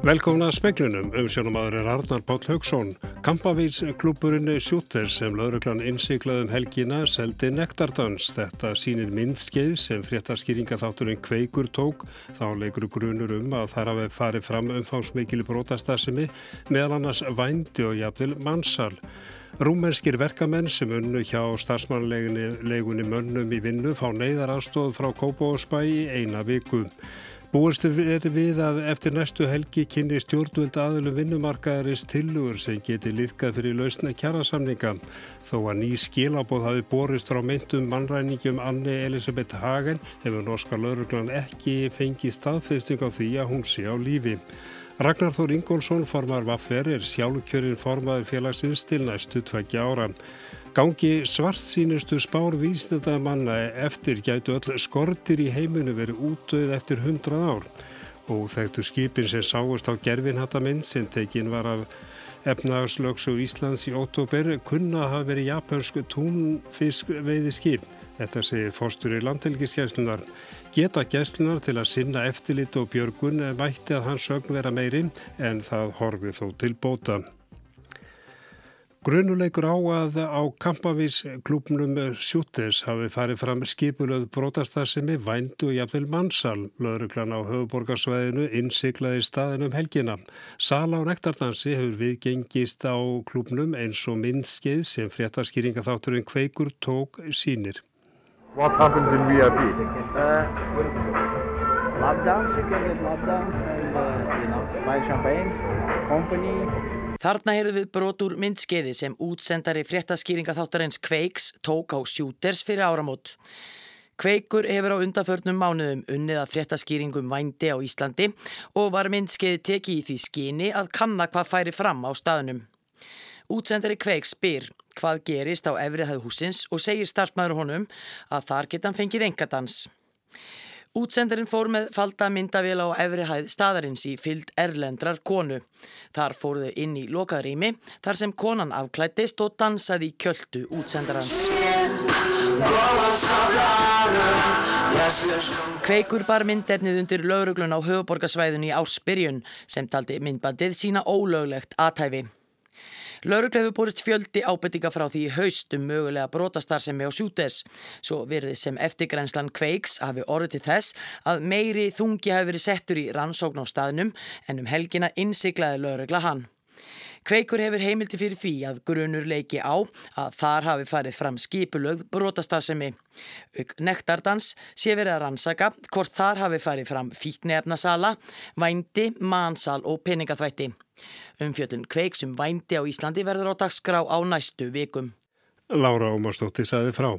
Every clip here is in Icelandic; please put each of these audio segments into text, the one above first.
Velkomna að speklunum, umsjónumadur er Arnar Páll Haugsson. Kampavísklúpurinn Sjúter sem lauruglan innsiklaðum helgina seldi nektardans. Þetta sínir myndskeið sem fréttaskýringaþátturinn Kveikur tók. Þá leikur grunur um að þar hafi farið fram umfánsmikili brotastasimi meðal annars vændi og jafnvel mannsal. Rúmenskir verkamenn sem unnu hjá starfsmannlegunni mönnum í vinnu fá neyðarastóð frá Kópavósbæ í eina viku. Búist er við að eftir næstu helgi kynni stjórnvöld aðlum vinnumarkaðarins tilugur sem geti liðkað fyrir lausna kjærasamninga. Þó að ný skilabóð hafi borist frá meintum mannræningum Anni Elisabeth Hagen hefur norska lauruglan ekki fengið staðfeisting á því að hún sé á lífi. Ragnar Þór Ingólfsson, formar Vaffer, er sjálfkjörinn formaður félagsins til næstu tveggja ára. Gangi svart sínustu spár vísnenda manna eftir gætu öll skortir í heiminu verið útöð eftir hundrað ár og þekktu skipin sem sáist á gerfinhattaminn sem tekin var af efnagslöks og Íslands í ótóper kunna hafa verið japansk túnfisk veiði skip. Þetta segir fórstur í landhelgiskeslunar. Geta geslunar til að sinna eftirlit og björgun mætti að hans sögn vera meiri en það horfið þó til bóta. Grunuleikur á að á kampavís klúpnum Sjútes hafi farið fram skipulöð brotastarðsemi vændu og jafnvel mannsal. Lauruglan á höfuborgarsvæðinu innsiklaði staðinum helgina. Sala á nektardansi hefur viðgengist á klúpnum eins og minnskeið sem fréttaskýringaþátturinn Kveikur tók sínir. What happens in VIP? Uh, lap dance, you can get lap dance and uh, you know, buy champagne, company. Þarna heyrðu við brotur myndskeiði sem útsendari fréttaskýringaþáttarins Kveiks tók á Shooters fyrir áramót. Kveikur hefur á undanförnum mánuðum unnið að fréttaskýringum vændi á Íslandi og var myndskeiði tekið í því skyni að kanna hvað færi fram á staðunum. Útsendari Kveiks spyr hvað gerist á efrihæðu húsins og segir starfsmæður honum að þar geta hann fengið engadans. Útsendarinn fór með falda myndavél á efri hæð staðarins í fyllt erlendrar konu. Þar fóruðu inn í lokaðrými þar sem konan afklættist og dansaði í kjöldu útsendarans. Kveikur bar myndefnið undir lauruglun á höfuborgarsvæðinu í ársbyrjun sem taldi myndbandið sína ólöglegt aðtæfi. Lauruglu hefur borist fjöldi ábyrtinga frá því haust um mögulega brotastarðsemi á sjútes. Svo verði sem eftirgrænslan Kveiks hafi orðið til þess að meiri þungi hafi verið settur í rannsókn á staðnum en um helgina innsiklaði laurugla hann. Kveikur hefur heimildi fyrir því að grunur leiki á að þar hafi farið fram skipulögð brotastasemi. Nektardans sé verið að rannsaka hvort þar hafi farið fram fíknefnasala, vændi, mansal og peningaþvætti. Umfjöldun kveiksum vændi á Íslandi verður á dagskrá á næstu vikum. Lára Ómarsdóttir saði frá.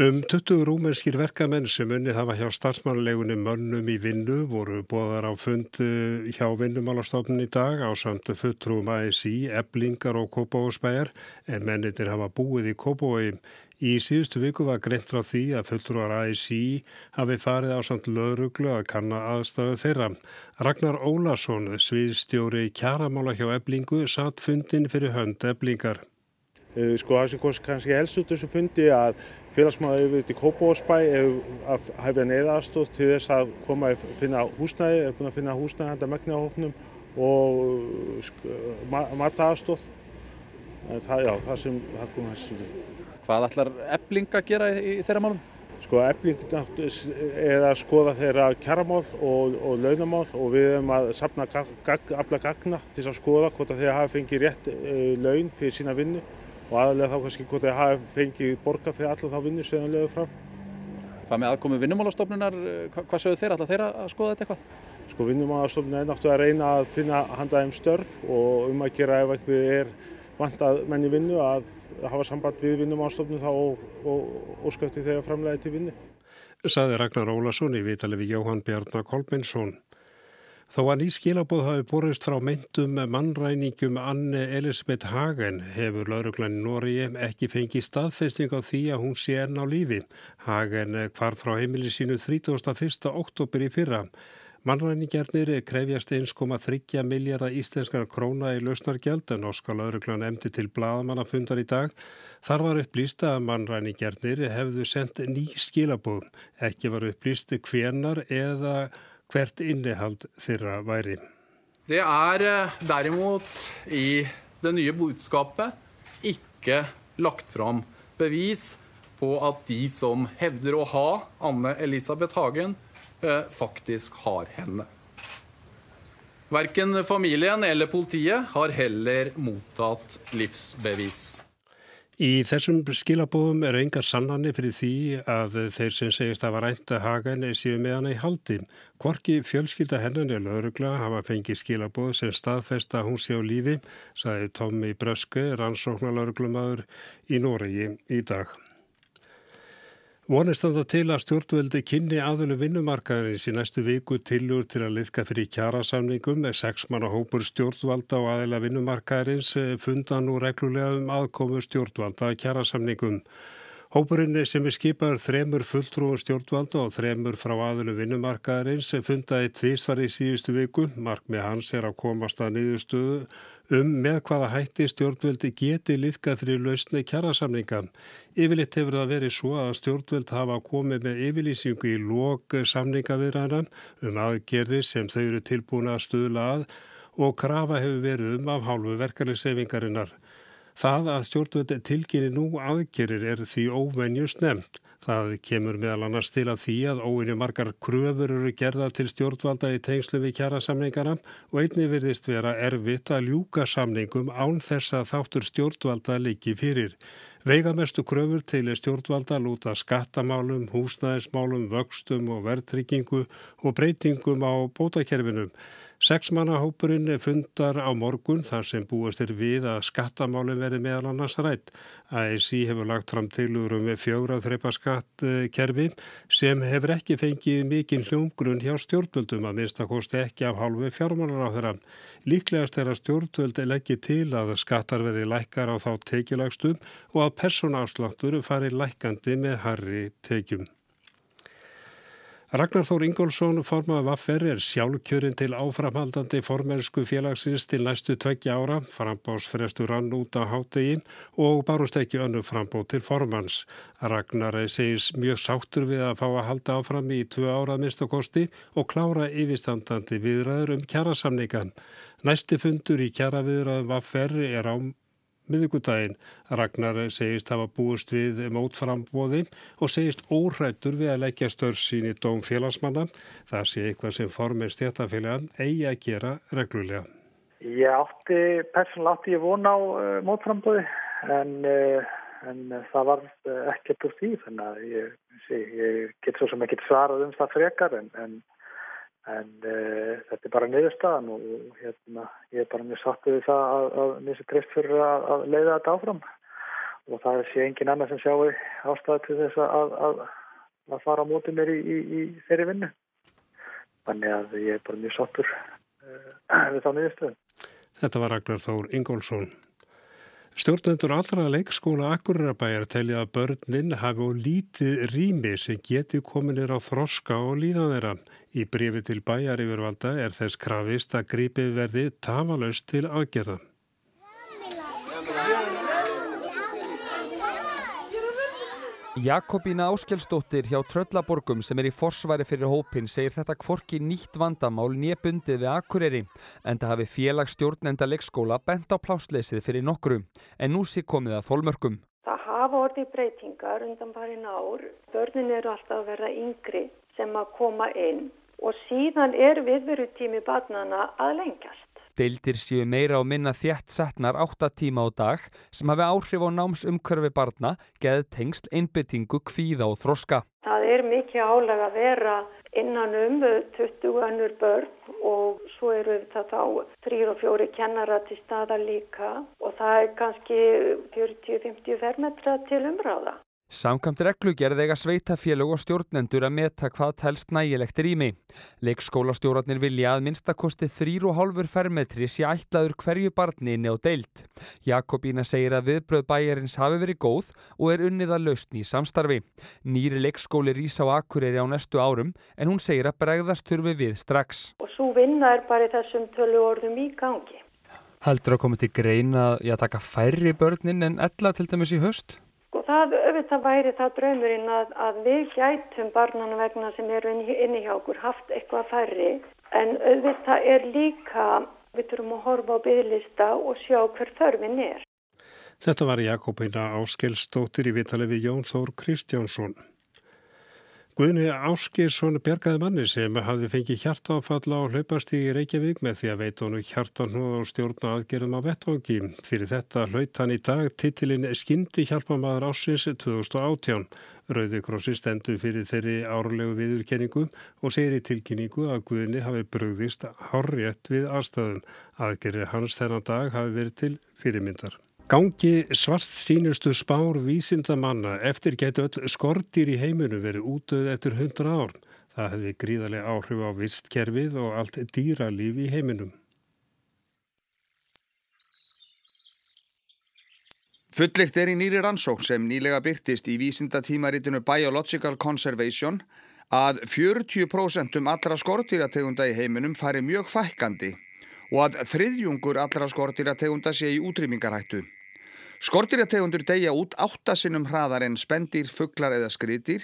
Um 20 rúmenskir verkamenn sem unni hafa hjá starfsmannlegunni mönnum í vinnu voru bóðar á fund hjá vinnumálastofnun í dag á samt fulltrúum ASI, eblingar og Kópavósbæjar en mennitir hafa búið í Kópavói. Í síðustu viku var greint frá því að fulltrúar ASI hafi farið á samt löðruglu að kanna aðstöðu þeirra. Ragnar Ólarsson, sviðstjóri kjaramála hjá eblingu, satt fundin fyrir hönd eblingar. Sko það sem kannski helst út þessu fundi að félagsmáða yfir til Kópavósbæ að hefja neyðarstóð til þess að koma að finna húsnæði, er búin að finna húsnæði handa megniðahóknum og mataðarstóð. Það, já, það sem það kom helst út. Hvað ætlar ebling að gera í, í þeirra málum? Sko ebling er að skoða þeirra kjaramál og, og launamál og við erum að sapna gag, afla gagna til að skoða hvort að þeir hafa fengið rétt e, laun fyrir sína vinnu og aðalega þá kannski hvort þeir hafa fengið borga fyrir alla þá vinnu sem þeir lögðu fram. Hvað með aðkomi vinnumálastofnunar, hvað sögðu þeir alltaf þeirra að skoða þetta eitthvað? Sko vinnumálastofnunar er náttúrulega að reyna að finna handaðum störf og um að gera ef eitthvað er vantað menn í vinnu að hafa samband við vinnumálastofnun þá og, og óskæfti þegar framlega til vinnu. Saði Ragnar Ólason í vitali við Jóhann Bjarnar Kolminsson. Þó að ný skilabóð hafi borist frá meintum mannræningum Anne Elisabeth Hagen hefur lauruglan Nóri ekki fengið staðfestning á því að hún sé enn á lífi. Hagen hvar frá heimili sínu 31. oktober í fyrra. Mannræningjarnir krefjast 1,3 miljardar íslenskar króna í lausnargjald en norska lauruglan emdi til bladamannafundar í dag. Þar var upplýst að mannræningjarnir hefðu sendt ný skilabóð. Ekki var upplýst hvenar eða hvert innihald þeirra væri. Det er eh, derimot i det nye budskapet ikke lagt fram bevis på at de som hevder å ha Anne Elisabeth Hagen, eh, faktisk har henne. Verken familien eller politiet har heller mottatt livsbevis. Í þessum skilabóðum eru engar sannanir fyrir því að þeir sem segist að var ænta hagan séu með hana í haldi. Kvorki fjölskylda hennan er laurugla hafa fengið skilabóð sem staðfesta hún sé á lífi, saði Tommi Bröske, rannsóknarlauruglumadur í Noregi í dag. Vonist þannig til að stjórnveldi kynni aðölu vinnumarkaðarins í næstu viku tilur til að liðka fyrir kjærasamningum með sex manna hópur stjórnvalda og aðeila vinnumarkaðarins eh, funda nú reglulega um aðkomu stjórnvalda kjærasamningum. Hópurinn sem er skipaður þremur fulltrúum stjórnvalda og þremur frá aðölu vinnumarkaðarins fundaði tvísvar í síðustu viku. Mark með hans er að komast að niðurstöðu um með hvaða hætti stjórnvöldi geti liðkað fyrir lausni kjærasamninga. Yfirleitt hefur það verið svo að stjórnvöld hafa komið með yfirlýsingu í lók samningavirðana um aðgerðir sem þau eru tilbúin að stuðla að og krafa hefur verið um af hálfu verkefnisefingarinnar. Það að stjórnvöldi tilkynni nú aðgerðir er því óvenjust nefnt. Það kemur meðal annars til að því að óinni margar kröfur eru gerða til stjórnvalda í tengslu við kjara samningana og einni virðist vera erfitt að ljúka samningum án þess að þáttur stjórnvalda líki fyrir. Veigamestu kröfur til stjórnvalda lúta skattamálum, húsnæðismálum, vöxtum og verðtryggingu og breytingum á bótakerfinum. Sexmannahópurinn fundar á morgun þar sem búast er við að skattamálinn verði meðal annars rætt. ASI hefur lagt fram tilur um fjögrað þreipa skattkerfi sem hefur ekki fengið mikinn hljómgrunn hjá stjórnvöldum að minnstakosti ekki af hálfu fjármálar á þeirra. Líklegast er að stjórnvöldi leggji til að skattar veri lækkar á þá tekjulagstum og að personafsláttur fari lækkandi með harri tekjum. Ragnar Þór Ingólfsson, formaði Vaffer, er sjálfkjörin til áframhaldandi formelsku félagsins til næstu tveggja ára, frambósfrestur rann út á hátegi og barust ekki önnu frambóð til formans. Ragnar segis mjög sáttur við að fá að halda áfram í tvö árað mistakosti og klára yfirstandandi viðræður um kjærasamningan. Næsti fundur í kjæraviðræðum Vaffer er á miðugudaginn. Ragnar segist hafa búist við mótframbóði og segist óhrættur við að leggja störf sín í dóm félagsmanna. Það sé eitthvað sem formir stjættafélagan eigi að gera reglulega. Ég átti, persónulega átti ég vona á uh, mótframbóði en, uh, en það var ekkert úr því þannig að ég, ég get svo sem ekki svarað um það frekar en, en en uh, þetta er bara niðurstaðan og hérna, ég er bara mjög sattu við það að, að mér sé treyst fyrir að, að leiða þetta áfram. Og það sé engin annar sem sjáu ástæði til þess að, að fara á mótið mér í, í, í þeirri vinnu. Þannig að ég er bara mjög sattur uh, við þá niðurstöðum Þetta var Ragnar Þór Ingólfsson Stjórnendur allra leikskóla Akureyrabæjar telja að börnin hafi og lítið rými sem geti kominir á þroska og líðan þeirra. Í brefi til bæjar yfirvalda er þess krafist að grípið verði tafalaust til aðgerða. Jakobína Áskelsdóttir hjá Tröllaborgum sem er í forsværi fyrir hópin segir þetta kvorki nýtt vandamál nýjabundið við Akureyri en það hafi félagsstjórnenda leikskóla bent á plásleysið fyrir nokkru en nú sé komið að þólmörkum. Það hafa orðið breytingar undan farin ár. Börnin eru alltaf að verða yngri sem að koma inn og síðan er viðverutími barnana að lengjast. Deildir séu meira á minna þjætt setnar 8 tíma á dag sem hafi áhrif á námsumkörfi barna, geð tengsl, einbyttingu, kvíða og þroska. Það er mikið álega að vera innan um 20 önnur börn og svo eru það þá 3 og 4 kennara til staða líka og það er kannski 40-50 fermetra til umráða. Samkvæmt reglugerð eiga sveitafélög og stjórnendur að meta hvað telst nægilegt rými. Leikskólastjórnarnir vilja að minnstakosti 3,5 fermetri sé ætlaður hverju barni inni á deilt. Jakobína segir að viðbröð bæjarins hafi verið góð og er unnið að lausni í samstarfi. Nýri leikskóli rýs á Akureyri á næstu árum en hún segir að bregðast þurfi við strax. Og svo vinna er bara þessum tölu orðum í gangi. Heldur að koma til grein að ég að taka færri börnin en ella til dæmis í höst? Það auðvitað væri það draumurinn að, að við gætum barnana vegna sem eru inni, inni hjá okkur haft eitthvað færri en auðvitað er líka Við þurfum að horfa á bygglista og sjá hver þörfin er. Þetta var Jakobina Áskelsdóttir í vitali við Jón Þór Kristjánsson. Guðni Áskilsson bergaði manni sem hafði fengið hjartáfall á hlaupastígi í Reykjavík með því að veit honu hjartanúð og stjórna aðgerðum á vettvangi. Fyrir þetta hlaut hann í dag titilinn Skindi hjálpamaður ásins 2018. Rauði krossi stendur fyrir þeirri árlegu viðurkenningu og segir í tilkynningu að Guðni hafi bröðist hárrétt við aðstæðum. Aðgerði hans þennan dag hafi verið til fyrirmyndar. Gangi svart sínustu spár vísindamanna eftir getu öll skortir í heiminu verið útöð eftir hundra ár. Það hefði gríðarlega áhrif á vistkerfið og allt dýralíf í heiminum. Fullikt er í nýri rannsókn sem nýlega byrtist í vísindatímaritinu Biological Conservation að 40% um allra skortýrategunda í heiminum fari mjög fækkandi og að þriðjungur allra skortýrategunda sé í útrýmingarhættu. Skortýrategundur deyja út áttasinnum hraðar en spendir, fugglar eða skritir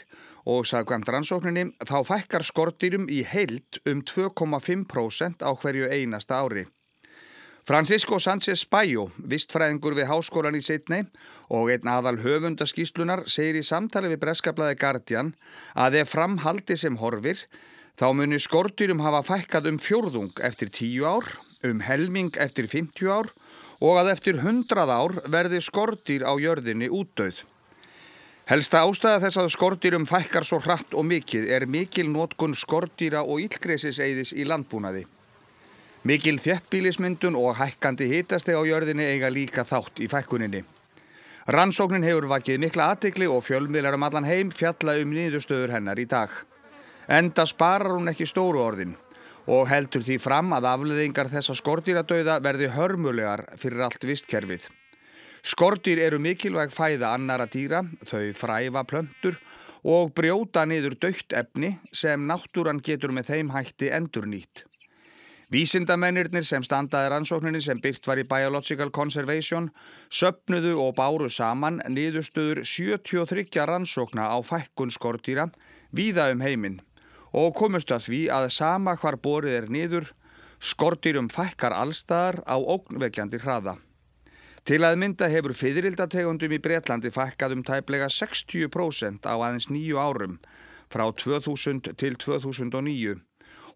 og sagkvæmt rannsókninni þá fækkar skortýrum í heilt um 2,5% á hverju einasta ári. Francisco Sánchez Bayo, vistfræðingur við háskólan í Sydney og einn aðal höfundaskíslunar segir í samtali við breskablaði Guardian að ef framhaldi sem horfir þá muni skortýrum hafa fækkað um fjórðung eftir 10 ár, um helming eftir 50 ár og að eftir hundrað ár verði skortýr á jörðinni útdauð. Helsta ástæða þess að skortýrum fækkar svo hratt og mikið er mikil nótkun skortýra og ílgreisiseiðis í landbúnaði. Mikil þjettbílismyndun og hækkandi hitasteg á jörðinni eiga líka þátt í fækkuninni. Rannsóknin hefur vakið mikla aðtikli og fjölmiðlar um allan heim fjalla um nýðustöður hennar í dag. Enda sparar hún ekki stóru orðin og heldur því fram að afleðingar þessa skordýradauða verði hörmulegar fyrir allt vistkerfið. Skordýr eru mikilvæg fæða annara dýra, þau fræfa plöntur og brjóta niður dögt efni sem náttúran getur með þeim hætti endur nýtt. Vísindamennirnir sem standaði rannsókninni sem byrkt var í Biological Conservation söpnuðu og báru saman niðurstöður 73 rannsókna á fækkun skordýra víða um heiminn og komust að því að sama hvar borið er niður skortýrum fækkar allstaðar á ógnvekjandi hraða. Til að mynda hefur fyririldategundum í Breitlandi fækkað um tæplega 60% á aðeins nýju árum frá 2000 til 2009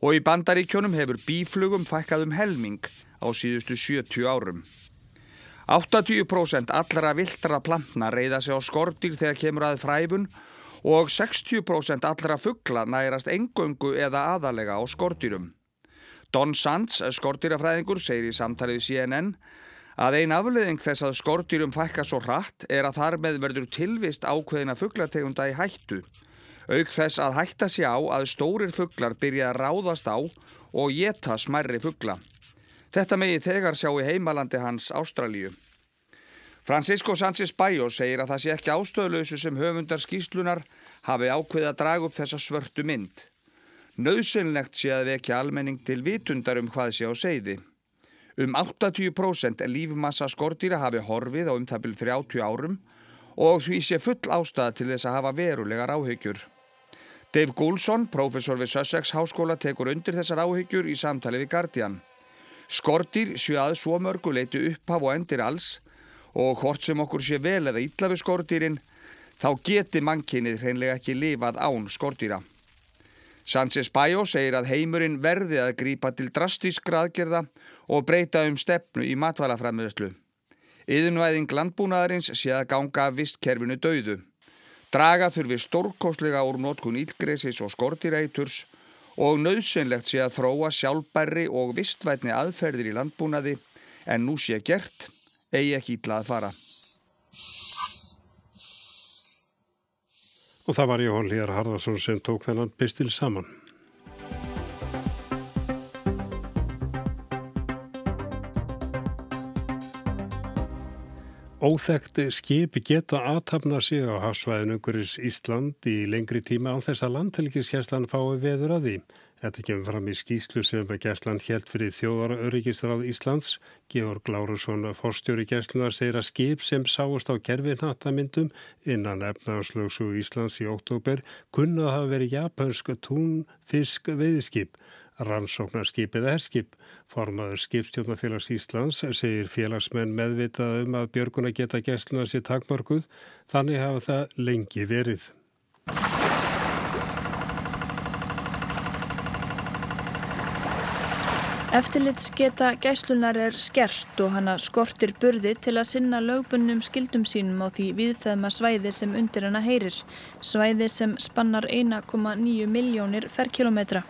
og í bandaríkjónum hefur bíflugum fækkað um helming á síðustu 70 árum. 80% allra viltra plantna reyða sig á skortýr þegar kemur að fræfun og 60% allra fuggla nærast engöngu eða aðalega á skortýrum. Don Sands, skortýrafræðingur, segir í samtalið CNN að ein afleðing þess að skortýrum fækka svo hratt er að þar með verður tilvist ákveðina fugglategunda í hættu. Auk þess að hætta sér á að stórir fugglar byrja að ráðast á og geta smærri fuggla. Þetta megi þegar sjá í heimalandi hans Ástralíu. Francisco Sánchez Bayo segir að það sé ekki ástöðlausu sem höfundar skýslunar hafi ákveð að draga upp þessa svörtu mynd. Nauðsynlegt sé að vekja almenning til vitundar um hvað sé á segði. Um 80% lífmassa skortýra hafi horfið á umtabil 30 árum og því sé full ástæða til þess að hafa verulegar áhyggjur. Dave Goulson, professor við Sussex háskóla, tekur undir þessar áhyggjur í samtali við Guardian. Skortýr að svo mörgu leiti upphaf og endir alls og hvort sem okkur sé vel eða ítla við skordýrin, þá geti mannkinnið hreinlega ekki lifað án skordýra. Sanchez Bayo segir að heimurinn verði að grípa til drastískra aðgerða og breyta um stefnu í matvælafræðmiðslu. Yðunvæðing landbúnaðarins sé að ganga vistkerfinu dauðu. Draga þurfi stórkóslega úr nótkun ílgreisis og skordýræturs og nöðsynlegt sé að þróa sjálfbærri og vistvætni aðferðir í landbúnaði en nú sé gert eigi ekki ítla að fara. Og það var Jóhann Líðar Harðarsson sem tók þennan pistil saman. Óþekkt skipi geta aðtapna sig á hafsvæðin Unguris Ísland í lengri tíma án þess að landhelgiskjæslan fái veður að því. Þetta kemur fram í skýslu sem Gessland held fyrir þjóðara öryggisráð Íslands. Georg Lárusson, forstjóri Gesslunar, segir að skip sem sáast á gerfinhattamyndum innan efnaðarslögsu Íslands í oktober kunna að hafa verið japansk túnfisk veiðskip, rannsóknarskip eða herskip. Formaður skipstjónafélags Íslands segir félagsmenn meðvitað um að björguna geta Gesslunar sér takmörguð, þannig hafa það lengi verið. Eftirlitsgeta gæslunar er skert og hana skortir burði til að sinna lögbundnum skildum sínum á því viðþæðma svæði sem undir hana heyrir, svæði sem spannar 1,9 miljónir ferkilometra.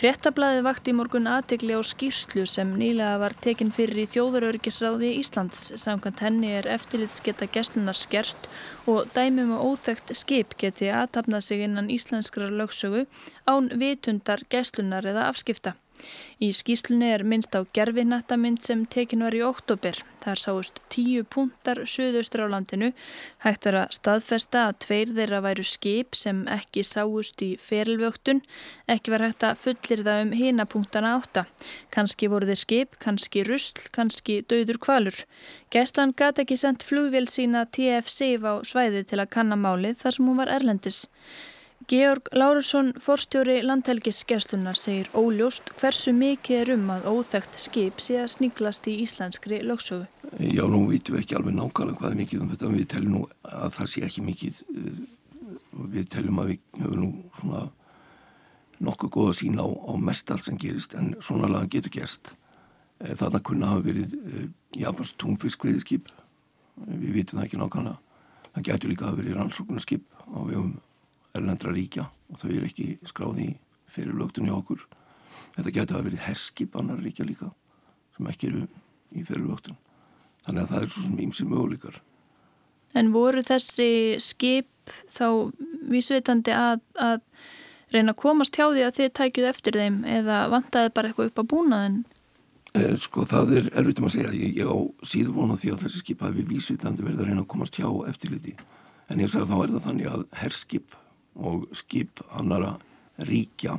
Fréttablaði vakti í morgun aðtegli á skýrslu sem nýlega var tekin fyrir í þjóðarörgisráði Íslands. Samkvæmt henni er eftirlitsgeta gæslunar skert og dæmum og óþægt skip geti aðtapnað sig innan íslenskrar lögsögu án vitundar gæslunar eða afskipta. Í skýslunni er minnst á gerfinattamynd sem tekin var í oktober. Þar sáust tíu puntar söðaustur á landinu. Hægt var að staðfesta að tveir þeirra væru skip sem ekki sáust í ferilvöktun. Ekki var hægt að fullir það um hina punktana átta. Kanski voru þeir skip, kanski rusl, kanski döður kvalur. Gæslan gæti ekki sendt flugvél sína TFC á svæði til að kanna málið þar sem hún var erlendis. Georg Lárusson, forstjóri landhelgisgeslunar, segir óljóst hversu mikið er um að óþægt skip sé að sníklast í íslenskri lögsögu. Já, nú vitum við ekki alveg nákvæmlega hvað er mikið um þetta, við teljum nú að það sé ekki mikið eh, við teljum að við höfum nú svona nokkuð góða sín á, á mest allt sem gerist en svona laga getur gerst. Eh, Þarna kunna hafa verið eh, jafnast túnfiskveiðskip, við vitum það ekki nákvæmlega. Það getur líka hafa verið rannsóknarskip á vegum erlendra ríkja og þau eru ekki skráði fyrir lögtunni okkur. Þetta getur að verið herskip annar ríkja líka sem ekki eru í fyrir lögtun. Þannig að það er svo sem ímsi möguleikar. En voru þessi skip þá vísveitandi að, að reyna að komast hjá því að þið tækjuð eftir þeim eða vantaði bara eitthvað upp á búnaðin? Er, sko það er erfitt um að segja. Ég, ég á síður vona því að þessi skip hafi vísveitandi verið að reyna að komast hjá eftirliti. En ég sagði að þá er það þannig að herskip og skip annara ríkja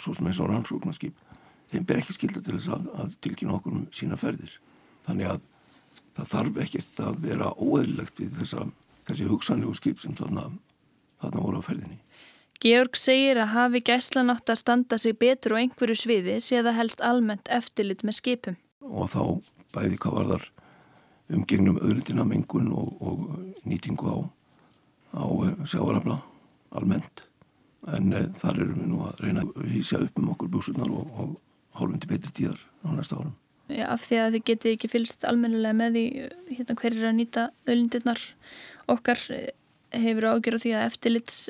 svo sem eins og rannsóknarskip þeim ber ekki skilda til þess að, að tilkynna okkur um sína ferðir. Þannig að það þarf ekkert að vera óeðlilegt við þessa, þessi hugsanlegu skip sem þarna, þarna voru á ferðinni. Georg segir að hafi gæslan átt að standa sig betur á einhverju sviði sé það helst almennt eftirlit með skipum. Og þá bæði hvað var þar umgegnum öðlindina mengun og, og nýtingu á á eh, sjáarafla almennt en e, þar erum við nú að reyna að hýsja upp um okkur búsunar og, og hálfum til betri tíðar á næsta árum. Já, af því að þið getið ekki fylst almennilega með því hérna hver er að nýta ölindirnar okkar eh, hefur ágjör á því að eftirlits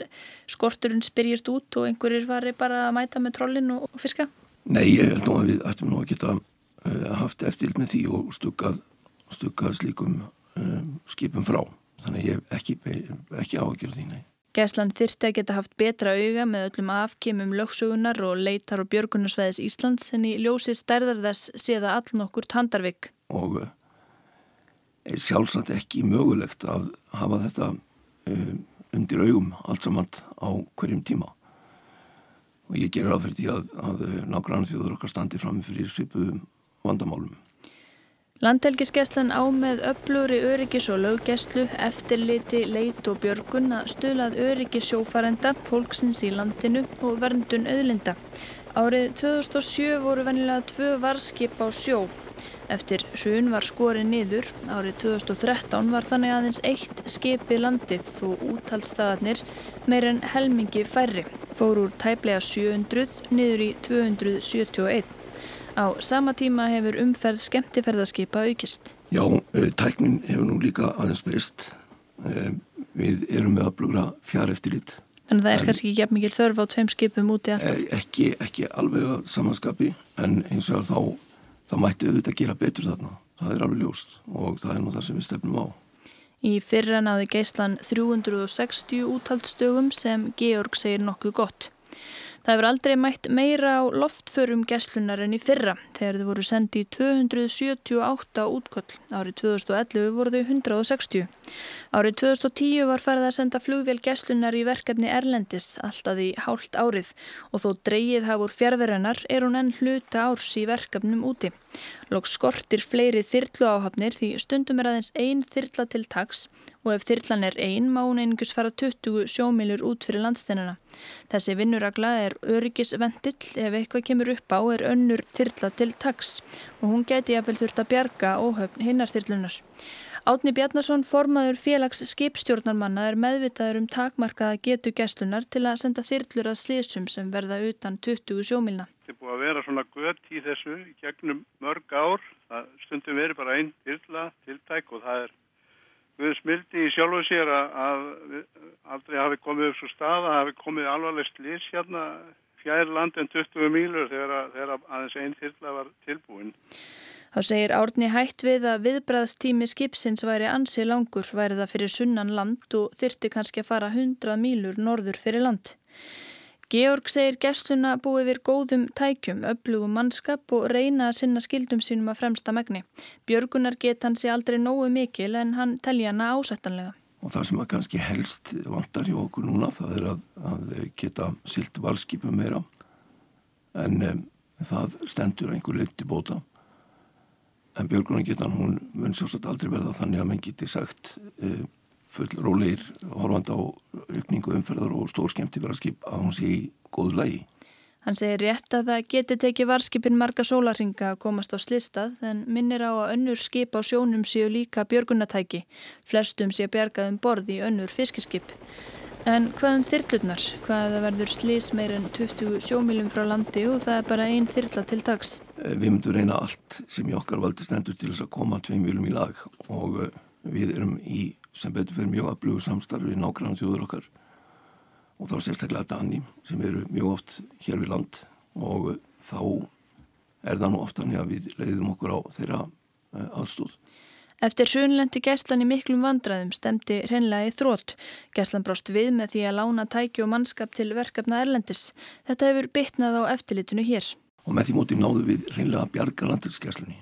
skorturinn spyrjast út og einhverjir fari bara að mæta með trollin og fiska? Nei, ég held nú að við ættum nú að geta haft eftirlit með því og stukkað, stukkað slíkum um, skipum frá þannig ég hef ekki, ekki áhugjur því, nei. Gæslan þyrti að geta haft betra auga með öllum afkemum lögsugunar og leitar og björgunarsveðis Íslands en í ljósi stærðar þess séða all nokkur tandarvik. Og er eh, sjálfsagt ekki mögulegt að hafa þetta um, undir augum allt saman á hverjum tíma. Og ég gerir aðferði að, að eh, nákvæmlega þjóður okkar standi fram fyrir svipuðum vandamálum. Landhelgiskeslan á með öfluri öryggis og löggæslu, eftirliti, leit og björgun að stöðlað öryggis sjófarenda, fólksins í landinu og verndun auðlinda. Árið 2007 voru venilega tvö varskip á sjó. Eftir hrun var skorið niður. Árið 2013 var þannig aðeins eitt skipi landið þó úttalstaðarnir meir en helmingi færri. Fór úr tæplega 700 niður í 271. Á sama tíma hefur umferð skemmtiferðarskipa aukist. Já, eh, tæknin hefur nú líka aðeins breyst. Eh, við erum með að blugra fjár eftir lít. Þannig að það er en, kannski ekki jafn mikil þörf á tveim skipum úti alltaf? Eh, ekki, ekki alveg að samanskapi en eins og þá, þá mætti auðvitað gera betur þarna. Það er alveg ljóst og það er nú það sem við stefnum á. Í fyrra náði geislan 360 úttaldstögum sem Georg segir nokkuð gott. Það hefur aldrei mætt meira á loftförum gæslunar en í fyrra þegar þau voru sendið í 278 útkoll. Árið 2011 voru þau 160. Árið 2010 var farið að senda flugvél gæslunar í verkefni Erlendis alltaf í hálft árið og þó dreyið hafur fjárverennar er hún enn hluta árs í verkefnum úti. Lóks skortir fleiri þyrlu áhafnir því stundum er aðeins ein þyrla til tags og ef þyrlan er ein má hún einungus fara 20 sjómilur út fyrir landstennina. Þessi vinnuragla er öryggisvendill ef eitthvað kemur upp á er önnur þyrla til tags og hún geti jafnvel þurft að bjarga óhöfn hinnar þyrlunar. Átni Bjarnason, formaður félags skipstjórnarmanna, er meðvitaður um takmarkaða getu gæslunar til að senda þyrlur að slísum sem verða utan 20 sjómilna. Þetta er búið að vera svona gött í þessu gegnum mörg ár. Það stundum verið bara einn þyrla tiltæk og það er við smildi í sjálfu sér að, aldrei hafi komið upp svo stað að hafi komið alvarleg slís hérna fjær land en 20 mílur þegar, þegar aðeins einn þyrla var tilbúin. Þá segir Árni hætt við að viðbræðstími skipsins væri ansi langur væri það fyrir sunnan land og þyrti kannski að fara 100 mílur norður fyrir land. Georg segir gæsluna búið við góðum tækjum, öflugum mannskap og reyna að sinna skildum sínum að fremsta megni. Björgunar get hann sé aldrei nógu mikil en hann telja hana ásættanlega. Og það sem að kannski helst vantar hjá okkur núna það er að, að geta silt valskipum meira en um, það stendur einhver leiti bóta en björgunargetan hún mun sjálfsagt aldrei verða þannig að menn geti sagt uh, full róleir horfand á aukningu umferðar og stór skemmti vera skip að hún sé í góðu lægi. Hann segir rétt að það geti tekið varskipin marga sólaringa að komast á slistað en minnir á að önnur skip á sjónum séu líka björgunatæki. Flestum sé bjargað um borð í önnur fiskiskip. En hvað um þyrlurnar? Hvað verður slís meir en 20 sjómilum frá landi og það er bara einn þyrla til dags? Eh, við myndum reyna allt sem í okkar valdi stendur til þess að koma tveim mjölum í lag og eh, við erum í sem betur fyrir mjög að blugu samstarfi nákvæmlega þjóður okkar og þá sérstaklega Dani sem eru mjög oft hér við land og eh, þá er það nú oftan að við leiðum okkur á þeirra aðstóð. Eftir hrunlendi gæslan í miklum vandraðum stemdi hreinlega í þrótt. Gæslan brást við með því að lána tæki og mannskap til verkefna Erlendis. Þetta hefur bytnað á eftirlitinu hér. Og með því móti náðu við hreinlega að bjarga landilsgæslunni.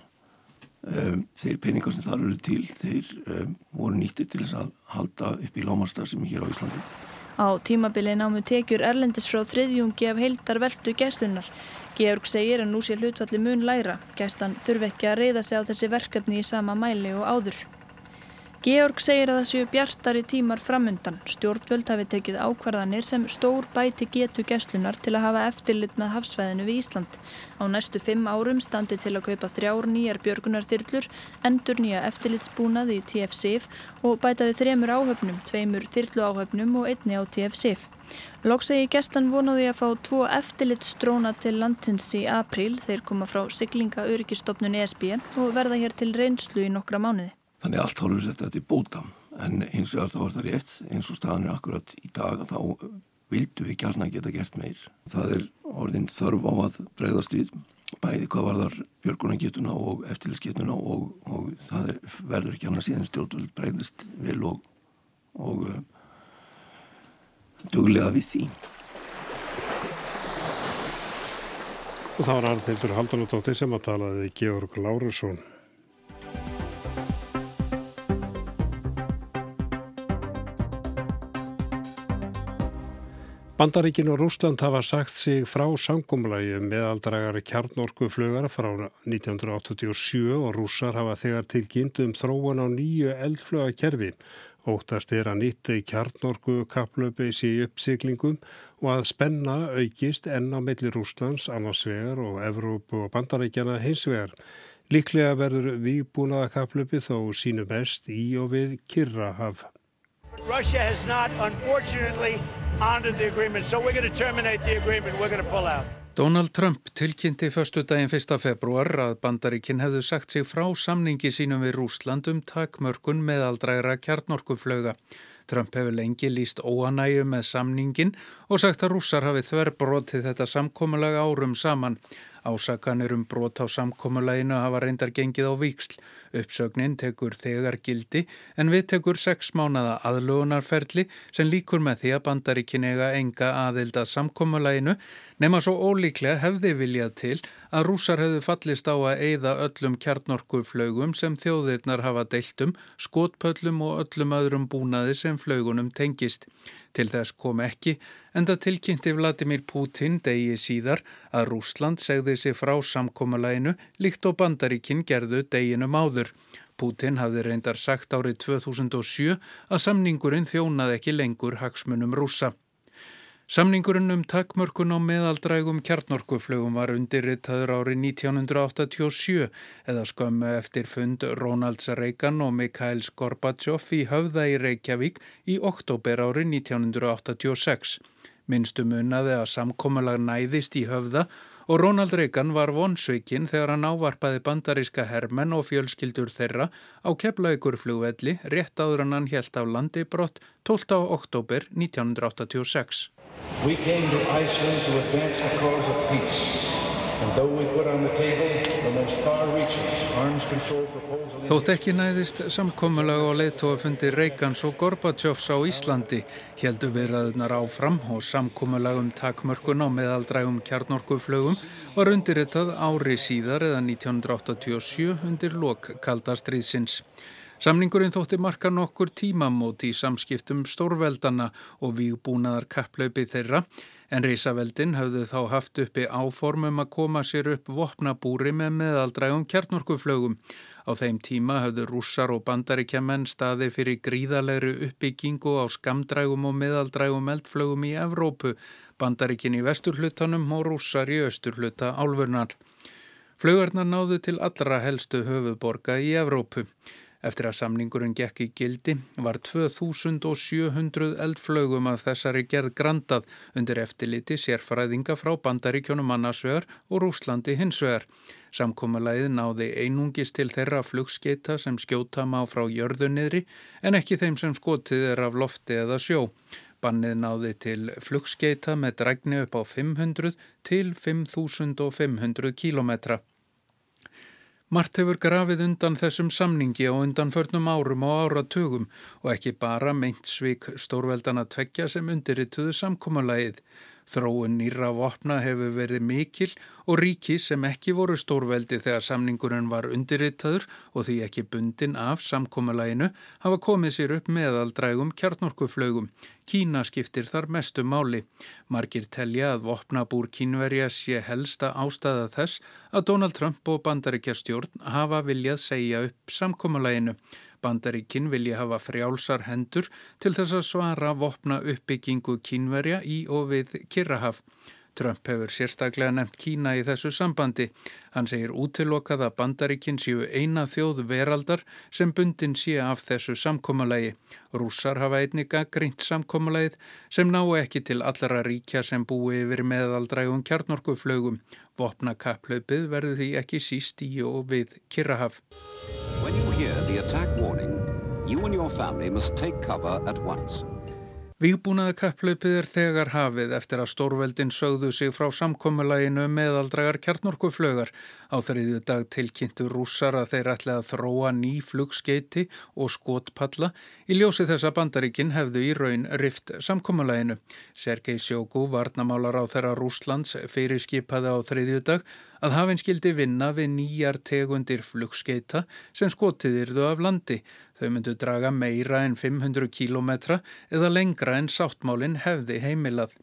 Ehm, þeir peningar sem þar eru til, þeir um, voru nýttir til þess að halda upp í lámarstar sem er hér á Íslandi. Á tímabili námu tekjur Erlendis frá þriðjungi af heildar veldu gæslunar. Georg segir að nú sé hlutvalli mun læra. Gæslan þurfi ekki að reyða sig á þessi verkefni í sama mæli og áður. Georg segir að það séu bjartari tímar framundan. Stjórnvöld hafi tekið ákvarðanir sem stór bæti getu gæslunar til að hafa eftirlit með hafsvæðinu við Ísland. Á næstu fimm árum standi til að kaupa þrjár nýjar björgunarþyrlur, endur nýja eftirlitsbúnað í TF-SIF og bæta við þremur áhöfnum, tveimur þyrlu áhöfnum og einni á TF-SIF. Lóksegi gæslan vonaði að fá tvo eftirlitsstróna til landins í apríl, þeir koma frá siglinga öryggistofnun ESB og verða hér til reynslu í nokkra mánuði. Þannig allt hálfur þetta til bóta en eins og það var það rétt eins og staðan er akkurat í dag að þá vildu við gæsna geta gert meir. Það er orðin þörf á að bregðast við bæði hvað var þar björgunagetuna og eftirlisgetuna og, og það er, verður ekki annað síðan stjórnvöld bregðast vel og, og uh, duglega við því. Og það var Arnildur Haldanóttóttir sem að talaði Georg Lárusson. Bandaríkin og Rúsland hafa sagt sig frá sangumlægi um meðaldragari kjarnorkuflugar frá 1987 og rússar hafa þegar tilkynnt um þróun á nýju eldflugakerfi. Óttast er að nýtt kjarnorkukaplöpi sé í uppsiklingum og að spenna aukist enn á melli Rúslands, annars vegar og Evrópu og Bandaríkjana hins vegar. Líklega verður výbúnaða kaplöpi þó sínu best í og við Kirrahaf. Russia has not unfortunately honored the agreement, so we're going to terminate the agreement, we're going to pull out. Donald Trump tilkynnti förstu daginn 1. februar að bandaríkinn hefðu sagt sig frá samningi sínum við Rúsland um takmörkun meðaldrægra kjarnorkuflöga. Trump hefur lengi líst óanægu með samningin og sagt að rússar hafi þverbrotið þetta samkómulega árum saman. Ásakanir um brot á samkómulæginu hafa reyndar gengið á víksl. Uppsögnin tekur þegar gildi en við tekur sex mánada aðlugunarferli sem líkur með því að bandaríkin eiga enga aðild að samkómulæginu nema svo ólíklega hefði viljað til að rúsar hefðu fallist á að eigða öllum kjarnorkuflaugum sem þjóðirnar hafa deiltum, skotpöllum og öllum öðrum búnaði sem flaugunum tengist. Til þess kom ekki en það tilkynnti Vladimir Putin degi síðar að Rúsland segði sig frá samkómalæginu líkt og bandaríkinn gerðu deginum áður. Putin hafði reyndar sagt árið 2007 að samningurinn þjónaði ekki lengur hagsmunum rúsa. Samningurinn um takmörkun á meðaldrægum kjarnorkuflögum var undirritaður árið 1987 eða skömmu eftir fund Ronalds Reagan og Mikhails Gorbachev í höfða í Reykjavík í oktober árið 1986. Minnstu munnaði að samkómulag næðist í höfða og Ronald Reagan var vonsveikinn þegar hann ávarpaði bandaríska hermenn og fjölskyldur þeirra á keflaugur rétt áður en hann helt á landi brott 12. oktober 1986. Þótt ekki næðist samkómulag og leittóafundi Reykjans og Gorbatsjófs á Íslandi heldur viðraðunar áfram og samkómulag um takmörkun á meðaldrægum kjarnorkuflögum var undirritað ári síðar eða 1987 undir lok kaldastriðsins. Samningurinn þótti marka nokkur tímamóti í samskiptum stórveldana og vígbúnaðar kapplaupi þeirra en Rísaveldin hafðu þá haft uppi áformum að koma sér upp vopnabúri með meðaldrægum kjarnorkuflögum. Á þeim tíma hafðu rússar og bandaríkjaman staði fyrir gríðalegri uppbyggingu á skamdrægum og meðaldrægum eldflögum í Evrópu, bandaríkin í vesturhlutanum og rússar í austurhluta álfurnar. Flögarnar náðu til allra helstu höfuborga í Evrópu. Eftir að samningurinn gekk í gildi var 2700 eldflögum að þessari gerð grandað undir eftirliti sérfræðinga frá bandaríkjónum annarsvegar og Rúslandi hinsvegar. Samkómulæðið náði einungis til þeirra flugskeita sem skjóta má frá jörðunniðri en ekki þeim sem skotið er af lofti eða sjó. Bannið náði til flugskeita með drægni upp á 500 til 5500 kílometra. Mart hefur grafið undan þessum samningi á undanförnum árum og áratugum og ekki bara meint svik stórveldana tveggja sem undirrituðu samkómalagið. Þróun nýra vopna hefur verið mikil og ríki sem ekki voru stórveldi þegar samningurinn var undirritaður og því ekki bundin af samkómalaginu hafa komið sér upp meðaldrægum kjarnorkuflögum. Kína skiptir þar mestu máli. Margir telja að vopnabúr kínverja sé helsta ástæða þess að Donald Trump og bandaríkjastjórn hafa viljað segja upp samkómalaginu. Bandaríkin vilja hafa frjálsar hendur til þess að svara vopna uppbyggingu kínverja í og við Kirrahaf. Trump hefur sérstaklega nefnt Kína í þessu sambandi. Hann segir útilokað að bandaríkinn séu eina þjóð veraldar sem bundin sé af þessu samkómalagi. Rússar hafa einniga greint samkómalagið sem ná ekki til allara ríkja sem búi yfir meðaldrægum kjarnorkuflögum. Vopna kapplaupið verður því ekki síst í og við Kirrahaf. You and your family must take cover at once. Vígbúnaða kapplaupið er þegar hafið eftir að stórveldin sögðu sig frá samkommulaginu meðaldragar kjarnorkuflögar. Á þriðju dag tilkynntu rússar að þeir ætla að þróa ný flugskeiti og skotpalla í ljósi þess að bandaríkinn hefðu í raun rift samkommulaginu. Sergei Sjóku, varnamálar á þeirra Rúslands, fyrirskipaði á þriðju dag að hafinn skildi vinna við nýjar tegundir flugskeita sem skotið yrðu af landi. Þau myndu draga meira en 500 kílometra eða lengra en sáttmálinn hefði heimilað.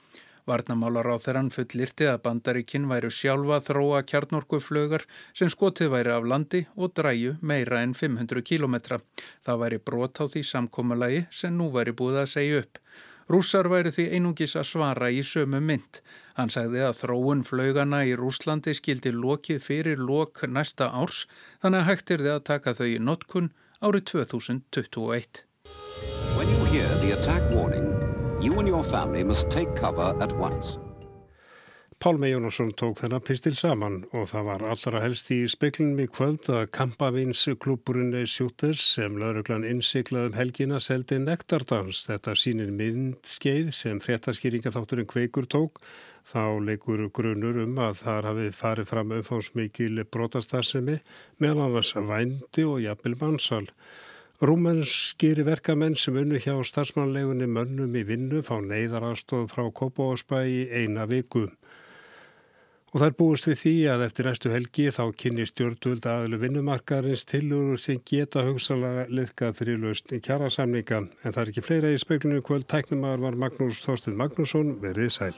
Varnamálar á þeirran fullirti að bandaríkinn væru sjálfa þróa kjarnorkuflögar sem skotið væri af landi og dræju meira en 500 kílometra. Það væri brot á því samkómalagi sem nú væri búið að segja upp. Rússar væri því einungis að svara í sömu mynd. Hann sagði að þróun flögana í Rúslandi skildi lokið fyrir lok næsta árs þannig að hægt er þið að taka þau í notkun árið 2021. When you hear the attack warning, you and your family must take cover at once. Pálmi Jónasson tók þennan pistil saman og það var allra helst í speklunum í kvöld að kampavinsklúburinn Sjúters sem lauruglan innsiklaðum helgina seldi nektardans. Þetta sínir myndskeið sem fréttaskýringa þátturinn Kveikur tók Þá leikur grunur um að þar hafi farið fram umfámsmikil brotastarsemi meðal annars vændi og jafnvel mannsal. Rúmenskýri verkamenn sem unnu hjá starfsmannlegunni mönnum í vinnu fá neyðarastóð frá Kópavósbæ í eina viku. Og það er búist við því að eftir næstu helgi þá kynni stjórnvöld aðlu vinnumarkarins tilur sem geta hugsalega liðkað fyrir í kjara samninga. En það er ekki fleira í speiklunum kvöld tæknumar var Magnús Þorsten Magnússon verið sæl.